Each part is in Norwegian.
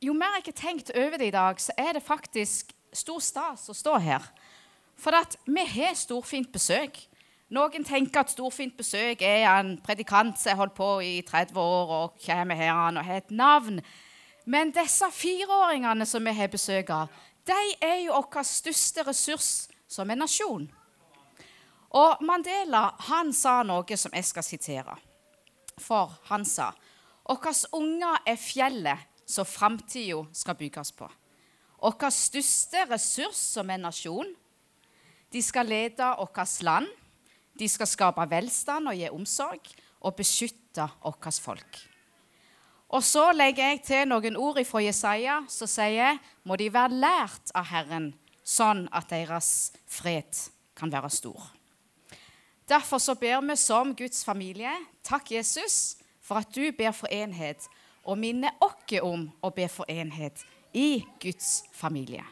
jo mer jeg har tenkt over det i dag, så er det faktisk stor stas å stå her. For at vi har storfint besøk. Noen tenker at storfint besøk er en predikant som har holdt på i 30 år og kommer her og har et navn. Men disse fireåringene som vi har besøk av, de er jo vår største ressurs som en nasjon. Og Mandela han sa noe som jeg skal sitere. For han sa våre unger er fjellet som framtida skal bygges på. Vår største ressurs som en nasjon. De skal lede vårt land. De skal skape velstand og gi omsorg og beskytte vårt folk. Og så legger jeg til noen ord fra Jesaja som sier må de være lært av Herren, sånn at deres fred kan være stor. Derfor så ber vi som Guds familie takk, Jesus, for at du ber for enhet, og minner oss om å be for enhet i Guds familie.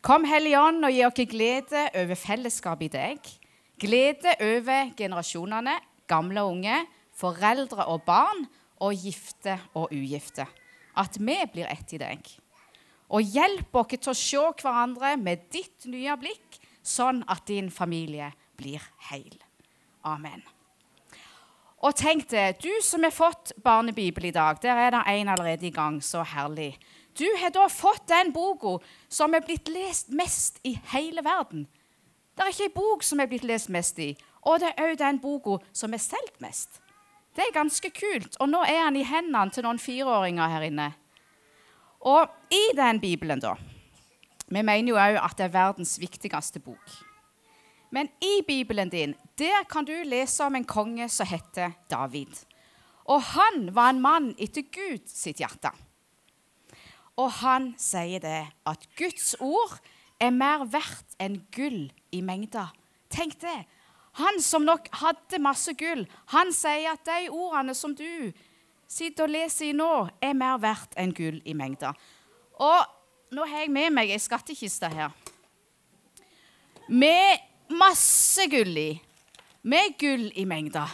Kom, Hellige Ånd, og gi oss glede over fellesskapet i deg. Glede over generasjonene, gamle og unge, foreldre og barn, og gifte og ugifte. At vi blir ett i deg. Og hjelp oss til å se hverandre med ditt nye blikk, sånn at din familie blir heil. Amen. Og tenk det, du som har fått barnebibel i dag, der er det en allerede i gang. Så herlig. Du har da fått den boka som er blitt lest mest i hele verden. Det er ikke ei bok som er blitt lest mest i, og det er òg den boka som er solgt mest. Det er ganske kult. Og nå er han i hendene til noen fireåringer her inne. Og i den Bibelen, da Vi mener jo òg at det er verdens viktigste bok. Men i Bibelen din der kan du lese om en konge som heter David. Og han var en mann etter Gud sitt hjerte. Og han sier det at Guds ord er mer verdt enn gull i mengder. Tenk det. Han som nok hadde masse gull, han sier at de ordene som du sitter og leser i nå, er mer verdt enn gull i mengder. Og nå har jeg med meg ei skattkiste her. Med masse gull i. Med gull i mengder.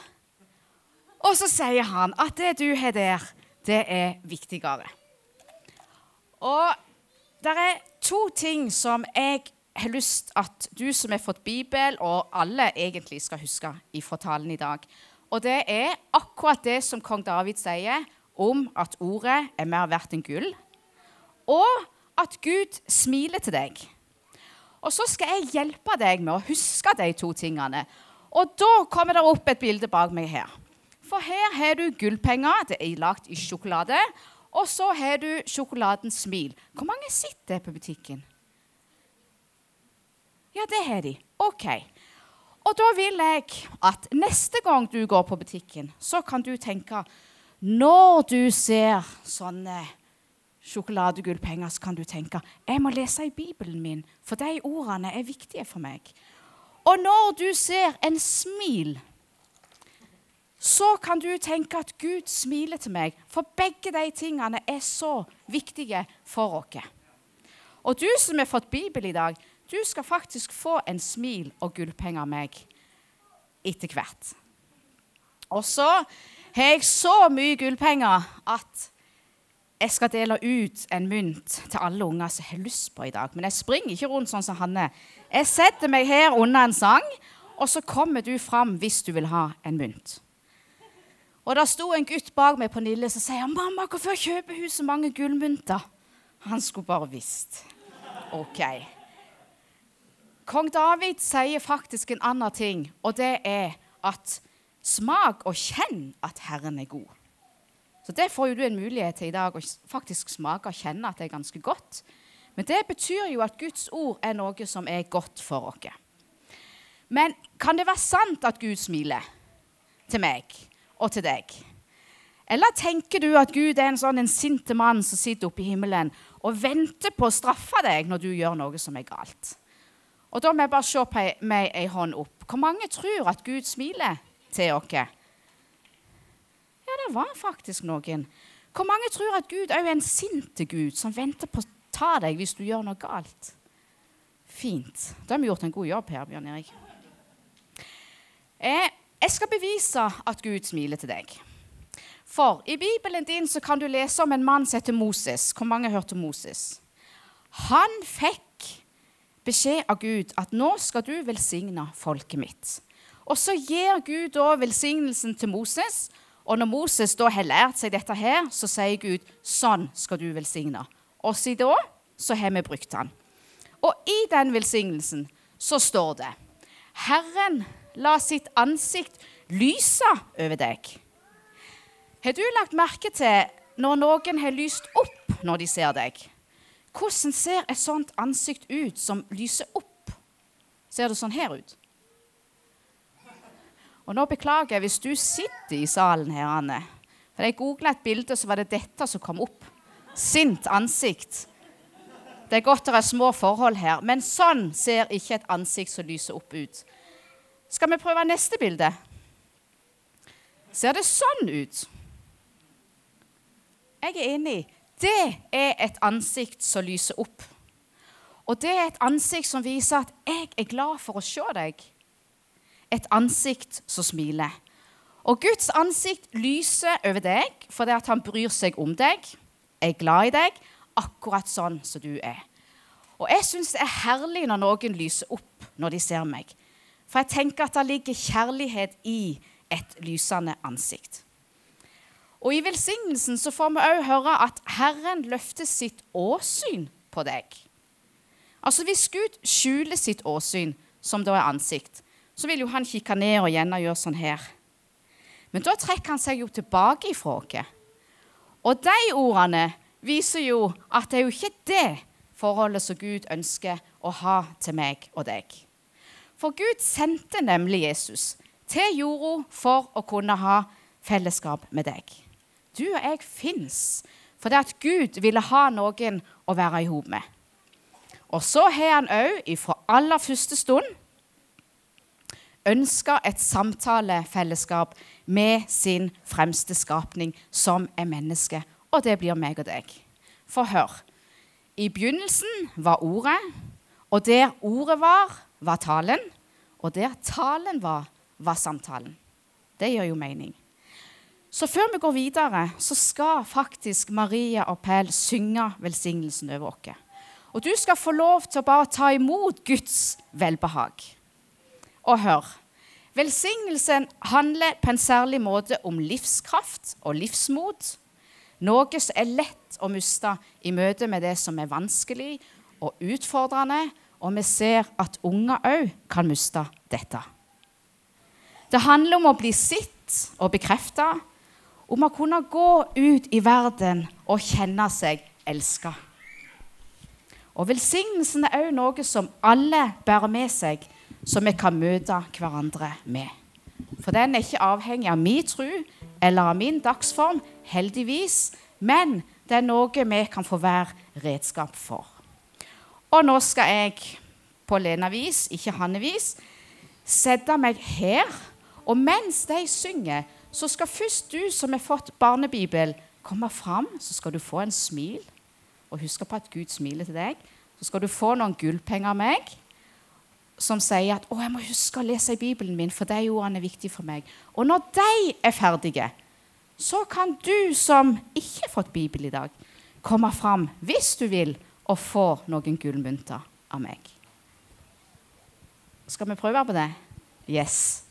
Og så sier han at det du har der, det er viktigere. Og det er to ting som jeg har lyst at du som har fått Bibel, og alle egentlig skal huske i talen i dag. Og det er akkurat det som kong David sier om at ordet er mer verdt enn gull, og at Gud smiler til deg. Og så skal jeg hjelpe deg med å huske de to tingene. Og da kommer det opp et bilde bak meg her. For her har du gullpenger. Det er lagd i sjokolade. Og så har du sjokoladens smil. Hvor mange sitter på butikken? Ja, det har de. OK. Og da vil jeg at neste gang du går på butikken, så kan du tenke Når du ser sånne sjokoladegullpenger, så kan du tenke jeg må lese i Bibelen min, for de ordene er viktige for meg. Og når du ser en smil, så kan du tenke at Gud smiler til meg, for begge de tingene er så viktige for oss. Og du som har fått Bibel i dag, du skal faktisk få en smil og gullpenger av meg etter hvert. Og så har jeg så mye gullpenger at jeg skal dele ut en mynt til alle unger som har lyst på i dag. Men jeg springer ikke rundt sånn som Hanne. Jeg setter meg her under en sang, og så kommer du fram hvis du vil ha en mynt. Og der sto en gutt bak meg på Nille som sier 'Mamma, hvorfor kjøper hun så mange gullmynter?' Han skulle bare visst. OK. Kong David sier faktisk en annen ting, og det er at smak og kjenn at Herren er god. Så Det får jo du en mulighet til i dag, å faktisk smake og kjenne at det er ganske godt. Men det betyr jo at Guds ord er noe som er godt for oss. Men kan det være sant at Gud smiler til meg og til deg? Eller tenker du at Gud er en sånn en sint mann som sitter oppe i himmelen og venter på å straffe deg når du gjør noe som er galt? Og Da må jeg bare se på meg ei hånd opp. Hvor mange tror at Gud smiler til oss? Ja, det var faktisk noen. Hvor mange tror at Gud òg er en sint Gud som venter på å ta deg hvis du gjør noe galt? Fint. Da har vi gjort en god jobb her, Bjørn Erik. Eh, jeg skal bevise at Gud smiler til deg. For i Bibelen din så kan du lese om en mann som heter Moses. Hvor mange hørte Moses? Han fikk beskjed av Gud at 'nå skal du velsigne folket mitt'. Og så gir Gud da velsignelsen til Moses. Og når Moses da har lært seg dette her, så sier Gud 'sånn skal du velsigne'. Og siden da så har vi brukt den. Og i den velsignelsen så står det 'Herren la sitt ansikt lyse over deg'. Har du lagt merke til når noen har lyst opp når de ser deg? Hvordan ser et sånt ansikt ut som lyser opp? Ser det sånn her ut? Og nå beklager jeg hvis du sitter i salen her, Anne. For jeg googla et bilde, så var det dette som kom opp. Sint ansikt. Det er godt det er små forhold her, men sånn ser ikke et ansikt som lyser opp ut. Skal vi prøve neste bilde? Ser det sånn ut? Jeg er enig. Det er et ansikt som lyser opp. Og det er et ansikt som viser at 'jeg er glad for å se deg'. Et ansikt som smiler. Og Guds ansikt lyser over deg fordi han bryr seg om deg, er glad i deg, akkurat sånn som du er. Og jeg syns det er herlig når noen lyser opp når de ser meg. For jeg tenker at det ligger kjærlighet i et lysende ansikt. Og I velsignelsen så får vi òg høre at Herren løfter sitt åsyn på deg. Altså Hvis Gud skjuler sitt åsyn, som da er ansikt, så vil jo han kikke ned og gjerne gjøre sånn her. Men da trekker han seg jo tilbake ifra oss. Og de ordene viser jo at det er jo ikke det forholdet som Gud ønsker å ha til meg og deg. For Gud sendte nemlig Jesus til jorda for å kunne ha fellesskap med deg. Du og jeg fins fordi at Gud ville ha noen å være i hop med. Og så har han òg ifra aller første stund ønska et samtalefellesskap med sin fremste skapning, som er menneske. Og det blir meg og deg. For hør. I begynnelsen var Ordet, og der Ordet var, var talen. Og der talen var, var samtalen. Det gjør jo mening. Så før vi går videre, så skal faktisk Maria og Pell synge velsignelsen over oss. Og du skal få lov til å bare ta imot Guds velbehag. Og hør. Velsignelsen handler på en særlig måte om livskraft og livsmot. Noe som er lett å miste i møte med det som er vanskelig og utfordrende. Og vi ser at unger òg kan miste dette. Det handler om å bli sett og bekrefta om å kunne gå ut i verden og kjenne seg elska. Og velsignelsen er òg noe som alle bærer med seg, som vi kan møte hverandre med. For den er ikke avhengig av min tro eller av min dagsform, heldigvis, men det er noe vi kan få være redskap for. Og nå skal jeg på Lena-vis, ikke Hanne-vis, sette meg her. Og mens de synger, så skal først du som har fått barnebibel, komme fram. Så skal du få en smil. Og husk på at Gud smiler til deg. Så skal du få noen gullpenger av meg som sier at 'Å, jeg må huske å lese i Bibelen min, for de ordene er viktige for meg'. Og når de er ferdige, så kan du som ikke har fått Bibel i dag, komme fram, hvis du vil, og få noen gullmynter av meg. Skal vi prøve på det? Yes.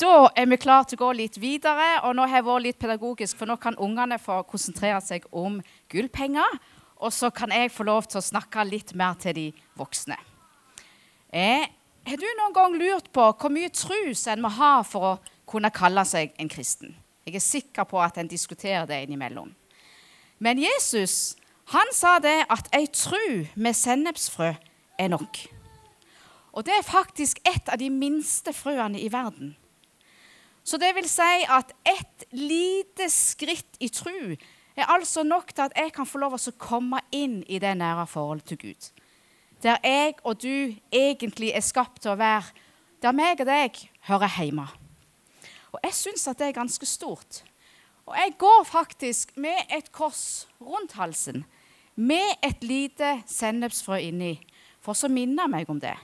Nå er vi klare til å gå litt videre, og nå har jeg vært litt pedagogisk, for nå kan ungene få konsentrere seg om gullpenger, og så kan jeg få lov til å snakke litt mer til de voksne. Eh, har du noen gang lurt på hvor mye trus en må ha for å kunne kalle seg en kristen? Jeg er sikker på at en diskuterer det innimellom. Men Jesus han sa det at ei tru med sennepsfrø er nok. Og det er faktisk et av de minste frøene i verden. Så det vil si at ett lite skritt i tru er altså nok til at jeg kan få lov til å komme inn i det nære forholdet til Gud. Der jeg og du egentlig er skapt til å være, der meg og deg hører hjemme. Og jeg syns at det er ganske stort. Og jeg går faktisk med et kors rundt halsen, med et lite sennepsfrø inni, for så minner meg om det.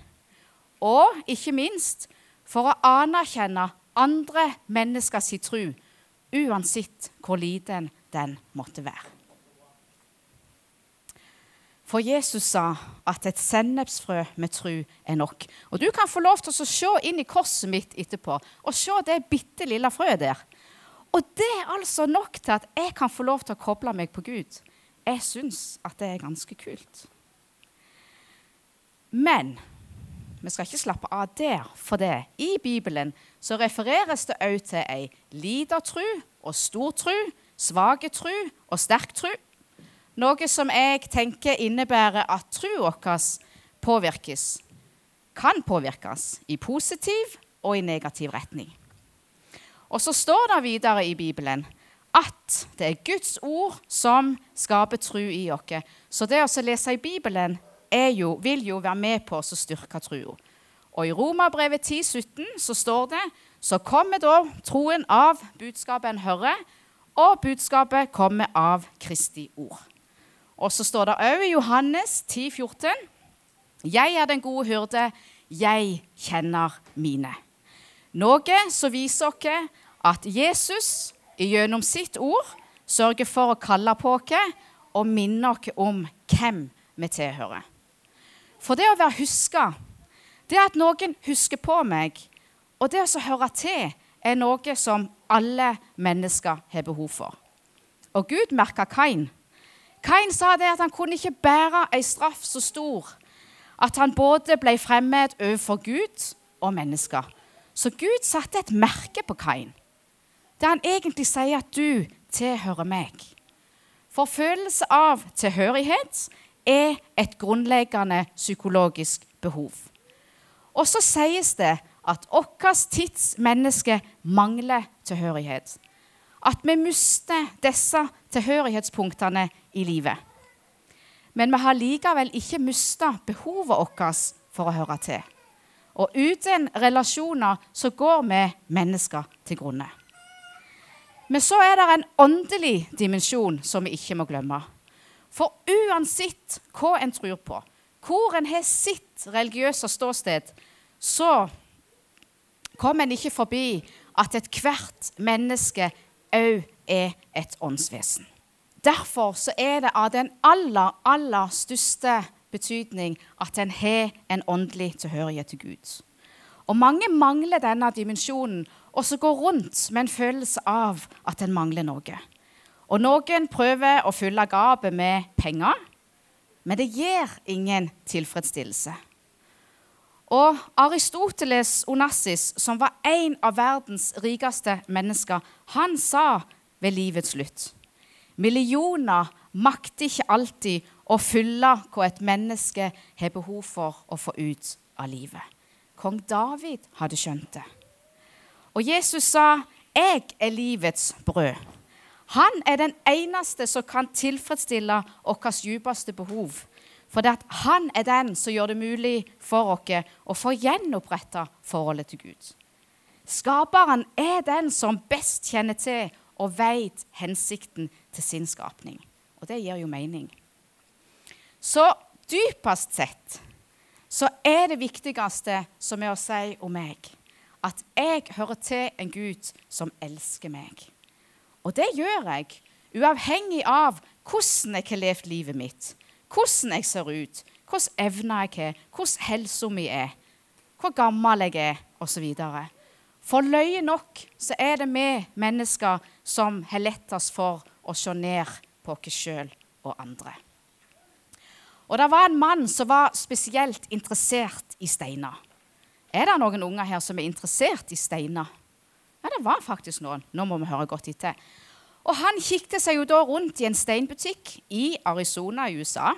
Og ikke minst for å anerkjenne andre menneskers tro, uansett hvor liten den måtte være. For Jesus sa at et sennepsfrø med tru er nok. Og Du kan få lov til å se inn i korset mitt etterpå og se det bitte lille frøet der. Og det er altså nok til at jeg kan få lov til å koble meg på Gud. Jeg syns at det er ganske kult. Men vi skal ikke slappe av der, for det. I Bibelen så refereres det òg til ei lita tru og stor tru, svak tru og sterk tru. Noe som jeg tenker innebærer at trua vår påvirkes, kan påvirkes i positiv og i negativ retning. Og så står det videre i Bibelen at det er Guds ord som skaper tru i oss. Så det å lese i Bibelen jo, vil jo være med på å styrke trua. Og i Romerbrevet 10, 17 så står det så kommer da troen av budskapet en hører, og budskapet kommer av Kristi ord. Og så står det òg i Johannes 10, 14, Jeg er den gode hyrde, jeg kjenner mine. Noe som viser oss at Jesus gjennom sitt ord sørger for å kalle på oss og minne oss om hvem vi tilhører. For det å være huska, det at noen husker på meg, og det å høre til, er noe som alle mennesker har behov for. Og Gud merka Kain. Kain sa det at han kunne ikke bære ei straff så stor at han både ble fremmed overfor Gud og mennesker. Så Gud satte et merke på Kain, der han egentlig sier at du tilhører meg. For følelse av tilhørighet er et grunnleggende psykologisk behov. Og så sies det at vårt tids menneske mangler tilhørighet at vi mister disse tilhørighetspunktene i livet. Men vi har likevel ikke mista behovet vårt for å høre til. Og uten relasjoner så går vi mennesker til grunne. Men så er det en åndelig dimensjon som vi ikke må glemme. For uansett hva en tror på, hvor en har sitt religiøse ståsted, så kommer en ikke forbi at ethvert menneske òg er et åndsvesen. Derfor så er det av den aller, aller største betydning at en har en åndelig tilhørighet til Gud. Og Mange mangler denne dimensjonen og så går rundt med en følelse av at en mangler noe. Og Noen prøver å fylle gapet med penger, men det gir ingen tilfredsstillelse. Og Aristoteles Onassis, som var en av verdens rikeste mennesker, han sa ved livets slutt Millioner makter ikke alltid å fylle hva et menneske har behov for å få ut av livet. Kong David hadde skjønt det. Og Jesus sa, 'Jeg er livets brød'. Han er den eneste som kan tilfredsstille vårt djupeste behov. For han er den som gjør det mulig for oss å få gjenoppretta forholdet til Gud. Skaperen er den som best kjenner til og vet hensikten til sin skapning. Og det gir jo mening. Så dypest sett så er det viktigste som er å si om meg, at jeg hører til en Gud som elsker meg. Og det gjør jeg uavhengig av hvordan jeg har levd livet mitt hvordan jeg ser ut, hvordan evner jeg har, hvordan helsa mi er, hvor gammel jeg er, osv. For løye nok så er det vi mennesker som har lettest for å se ned på oss sjøl og andre. Og det var en mann som var spesielt interessert i steiner. Er det noen unger her som er interessert i steiner? Ja, det var faktisk noen. Nå må vi høre godt etter. Og han kikket seg jo da rundt i en steinbutikk i Arizona i USA.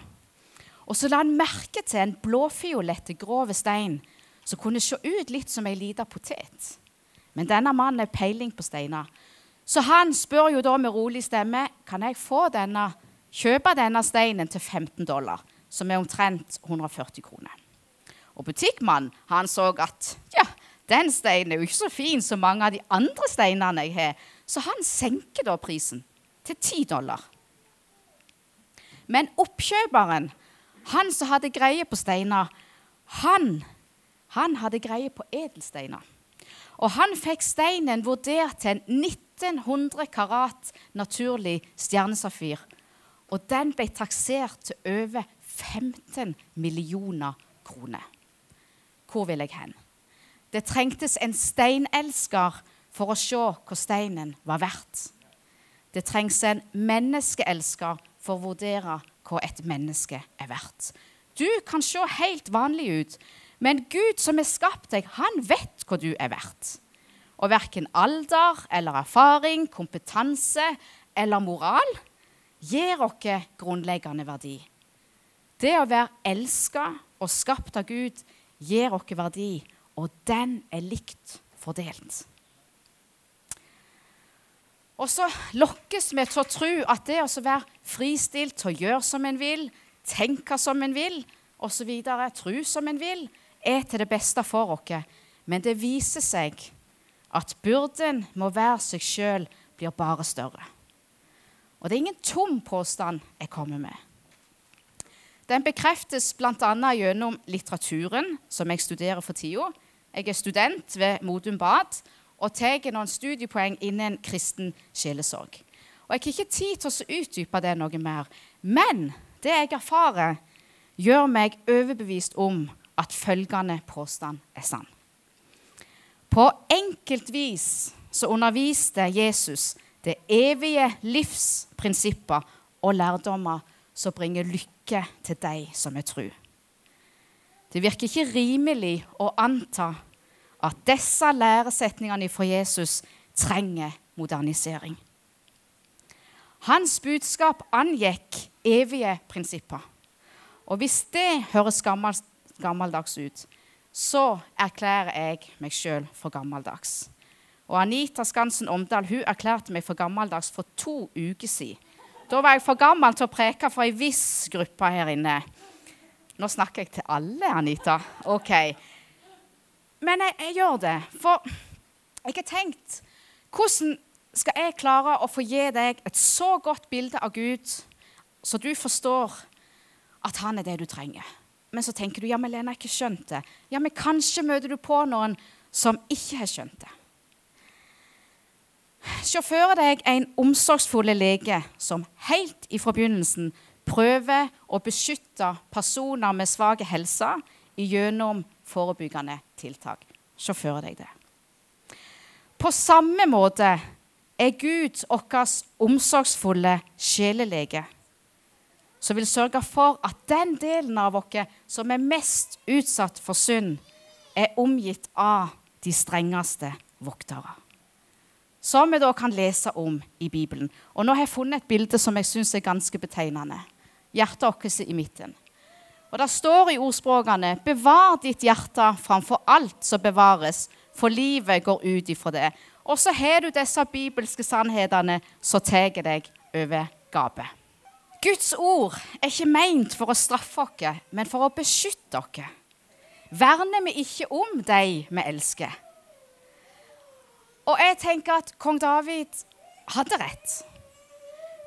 Og så la han merke til en blåfiolette, grov stein som kunne se ut litt som ei lita potet. Men denne mannen har peiling på steiner. Så han spør jo da med rolig stemme kan jeg få denne, kjøpe denne steinen til 15 dollar, som er omtrent 140 kroner. Og butikkmannen han så at ja, den steinen er jo ikke så fin som mange av de andre steinene jeg har, så han senker da prisen til 10 dollar. Men oppkjøperen, han som hadde greie på steiner, han, han hadde greie på edelsteiner. Og han fikk steinen vurdert til en 1900 karat naturlig stjernesafir. Og den ble taksert til over 15 millioner kroner. Hvor vil jeg hen? Det trengtes en steinelsker for å se hva steinen var verdt. Det trengs en menneskeelsker for å vurdere hva et menneske er verdt. Du kan se helt vanlig ut, men Gud som har skapt deg, han vet hva du er verdt. Og verken alder eller erfaring, kompetanse eller moral gir oss grunnleggende verdi. Det å være elska og skapt av Gud gir oss verdi, og den er likt fordelt. Og så lokkes vi til å tro at det å være fristilt til å gjøre som en vil, tenke som en vil, osv., tro som en vil, er til det beste for oss. Men det viser seg at byrden å være seg sjøl blir bare større. Og det er ingen tom påstand jeg kommer med. Den bekreftes bl.a. gjennom litteraturen, som jeg studerer for tida. Jeg er student ved Modum Bad og tar noen studiepoeng innen kristen sjelesorg. Og Jeg har ikke tid til å utdype det noe mer, men det jeg erfarer, gjør meg overbevist om at følgende påstand er sann. På enkelt vis så underviste Jesus det evige livsprinsipper og lærdommer som bringer lykke til deg som er tru. Det virker ikke rimelig å anta at disse læresetningene fra Jesus trenger modernisering. Hans budskap angikk evige prinsipper. Og hvis det høres gammeldags ut, så erklærer jeg meg sjøl for gammeldags. Og Anita Skansen Omdal hun erklærte meg for gammeldags for to uker siden. Da var jeg for gammel til å preke for ei viss gruppe her inne. Nå snakker jeg til alle, Anita. Ok. Men jeg, jeg gjør det, for jeg har tenkt Hvordan skal jeg klare å få gi deg et så godt bilde av Gud, så du forstår at han er det du trenger? Men så tenker du ja, men Lena har ikke skjønt det. Ja, men kanskje møter du på noen som ikke har skjønt det. Se for deg en omsorgsfull lege som helt ifra begynnelsen prøver å beskytte personer med svak helse gjennom forebyggende tiltak. Se for deg det. På samme måte er Gud vår omsorgsfulle sjelelege, som vil sørge for at den delen av oss som er mest utsatt for synd, er omgitt av de strengeste voktere som vi da kan lese om i Bibelen. Og Nå har jeg funnet et bilde som jeg syns er ganske betegnende. Hjertet vårt i midten. Og Det står i ordspråkene 'Bevar ditt hjerte framfor alt som bevares', for livet går ut ifra det. Og så har du disse bibelske sannhetene som tar deg over gapet. Guds ord er ikke meint for å straffe oss, men for å beskytte oss. Verner vi ikke om de vi elsker? Og jeg tenker at kong David hadde rett.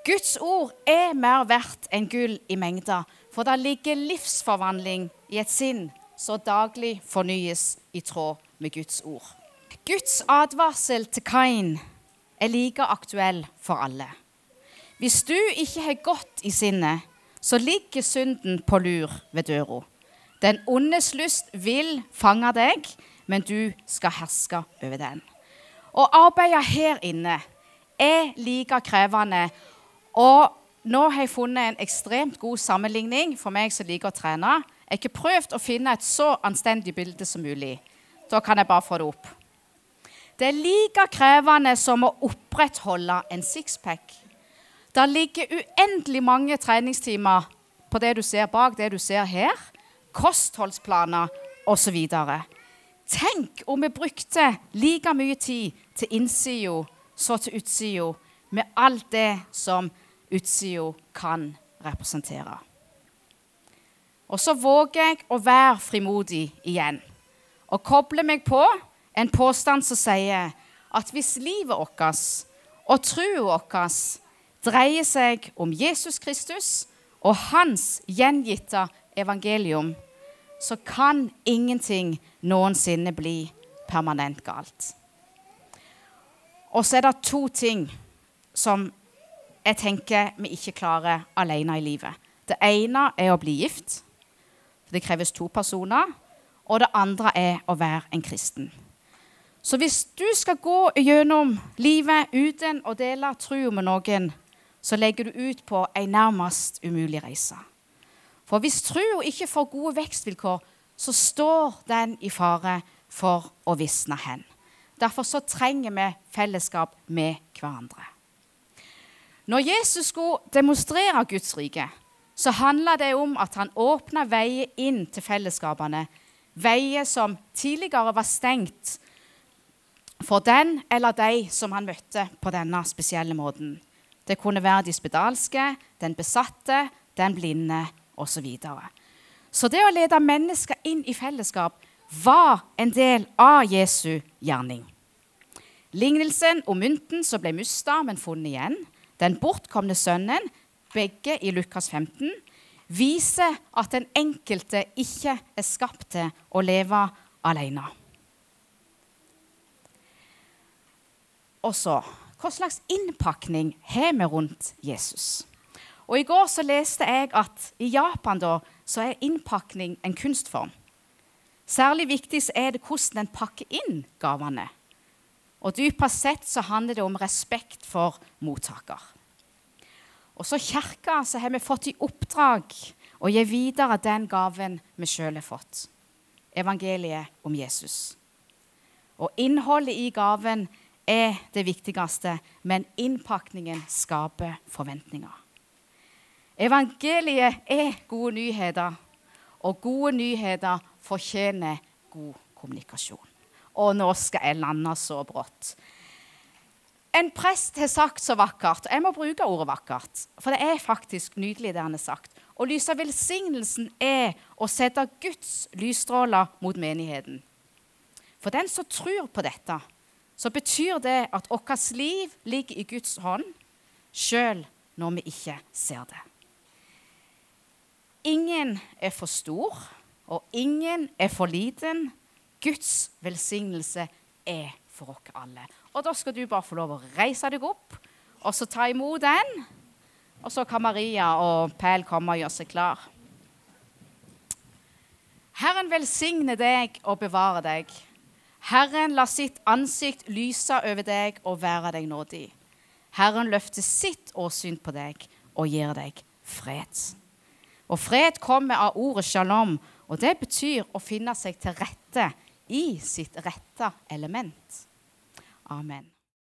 Guds ord er mer verdt enn gull i mengder, for det ligger livsforvandling i et sinn som daglig fornyes i tråd med Guds ord. Guds advarsel til Kain er like aktuell for alle. Hvis du ikke har godt i sinnet, så ligger synden på lur ved døra. Den ondes lyst vil fange deg, men du skal herske over den. Å arbeide her inne er like krevende. Og nå har jeg funnet en ekstremt god sammenligning for meg som liker å trene. Jeg har ikke prøvd å finne et så anstendig bilde som mulig. Da kan jeg bare få det opp. Det er like krevende som å opprettholde en sixpack. Det ligger uendelig mange treningstimer på det du ser bak det du ser her. Kostholdsplaner osv. Tenk om vi brukte like mye tid til innsida så til utsida, med alt det som utsida kan representere. Og så våger jeg å være frimodig igjen og koble meg på en påstand som sier at hvis livet vårt og troa vår dreier seg om Jesus Kristus og hans gjengitte evangelium, så kan ingenting noensinne bli permanent galt. Og så er det to ting som jeg tenker vi ikke klarer alene i livet. Det ene er å bli gift. Det kreves to personer. Og det andre er å være en kristen. Så hvis du skal gå gjennom livet uten å dele troa med noen, så legger du ut på ei nærmest umulig reise. For hvis troa ikke får gode vekstvilkår, så står den i fare for å visne hen. Derfor så trenger vi fellesskap med hverandre. Når Jesus skulle demonstrere Guds rike, så handla det om at han åpna veier inn til fellesskapene. Veier som tidligere var stengt for den eller de som han møtte på denne spesielle måten. Det kunne være de spedalske, den besatte, den blinde osv. Så, videre. så det å lede mennesker inn i fellesskap var en del av Jesu gjerning. Lignelsen om mynten som ble mista, men funnet igjen, den bortkomne sønnen, begge i Lukas 15, viser at den enkelte ikke er skapt til å leve alene. Og så hva slags innpakning har vi rundt Jesus? Og I går så leste jeg at i Japan da, så er innpakning en kunstform. Særlig viktig er det hvordan en pakker inn gavene. Og dypest sett så handler det om respekt for mottaker. Og så kirka så har vi fått i oppdrag å gi videre den gaven vi sjøl har fått. Evangeliet om Jesus. Og innholdet i gaven er det viktigste, men innpakningen skaper forventninger. Evangeliet er gode nyheter, og gode nyheter fortjener god kommunikasjon. Og nå skal jeg lande så brått. En prest har sagt så vakkert, og jeg må bruke ordet vakkert, for det er faktisk nydelig det han har sagt. Å lyse velsignelsen er å sette Guds lysstråler mot menigheten. For den som tror på dette, så betyr det at vårt liv ligger i Guds hånd, sjøl når vi ikke ser det. Ingen er for stor, og ingen er for liten Guds velsignelse er for oss alle. Og Da skal du bare få lov å reise deg opp og så ta imot den. Og så kan Maria og Pæl komme og gjøre seg klar. Herren velsigne deg og bevare deg. Herren la sitt ansikt lyse over deg og være deg nådig. Herren løfter sitt åsyn på deg og gir deg fred. Og fred kommer av ordet shalom, og det betyr å finne seg til rette i sitt rette element. Amen.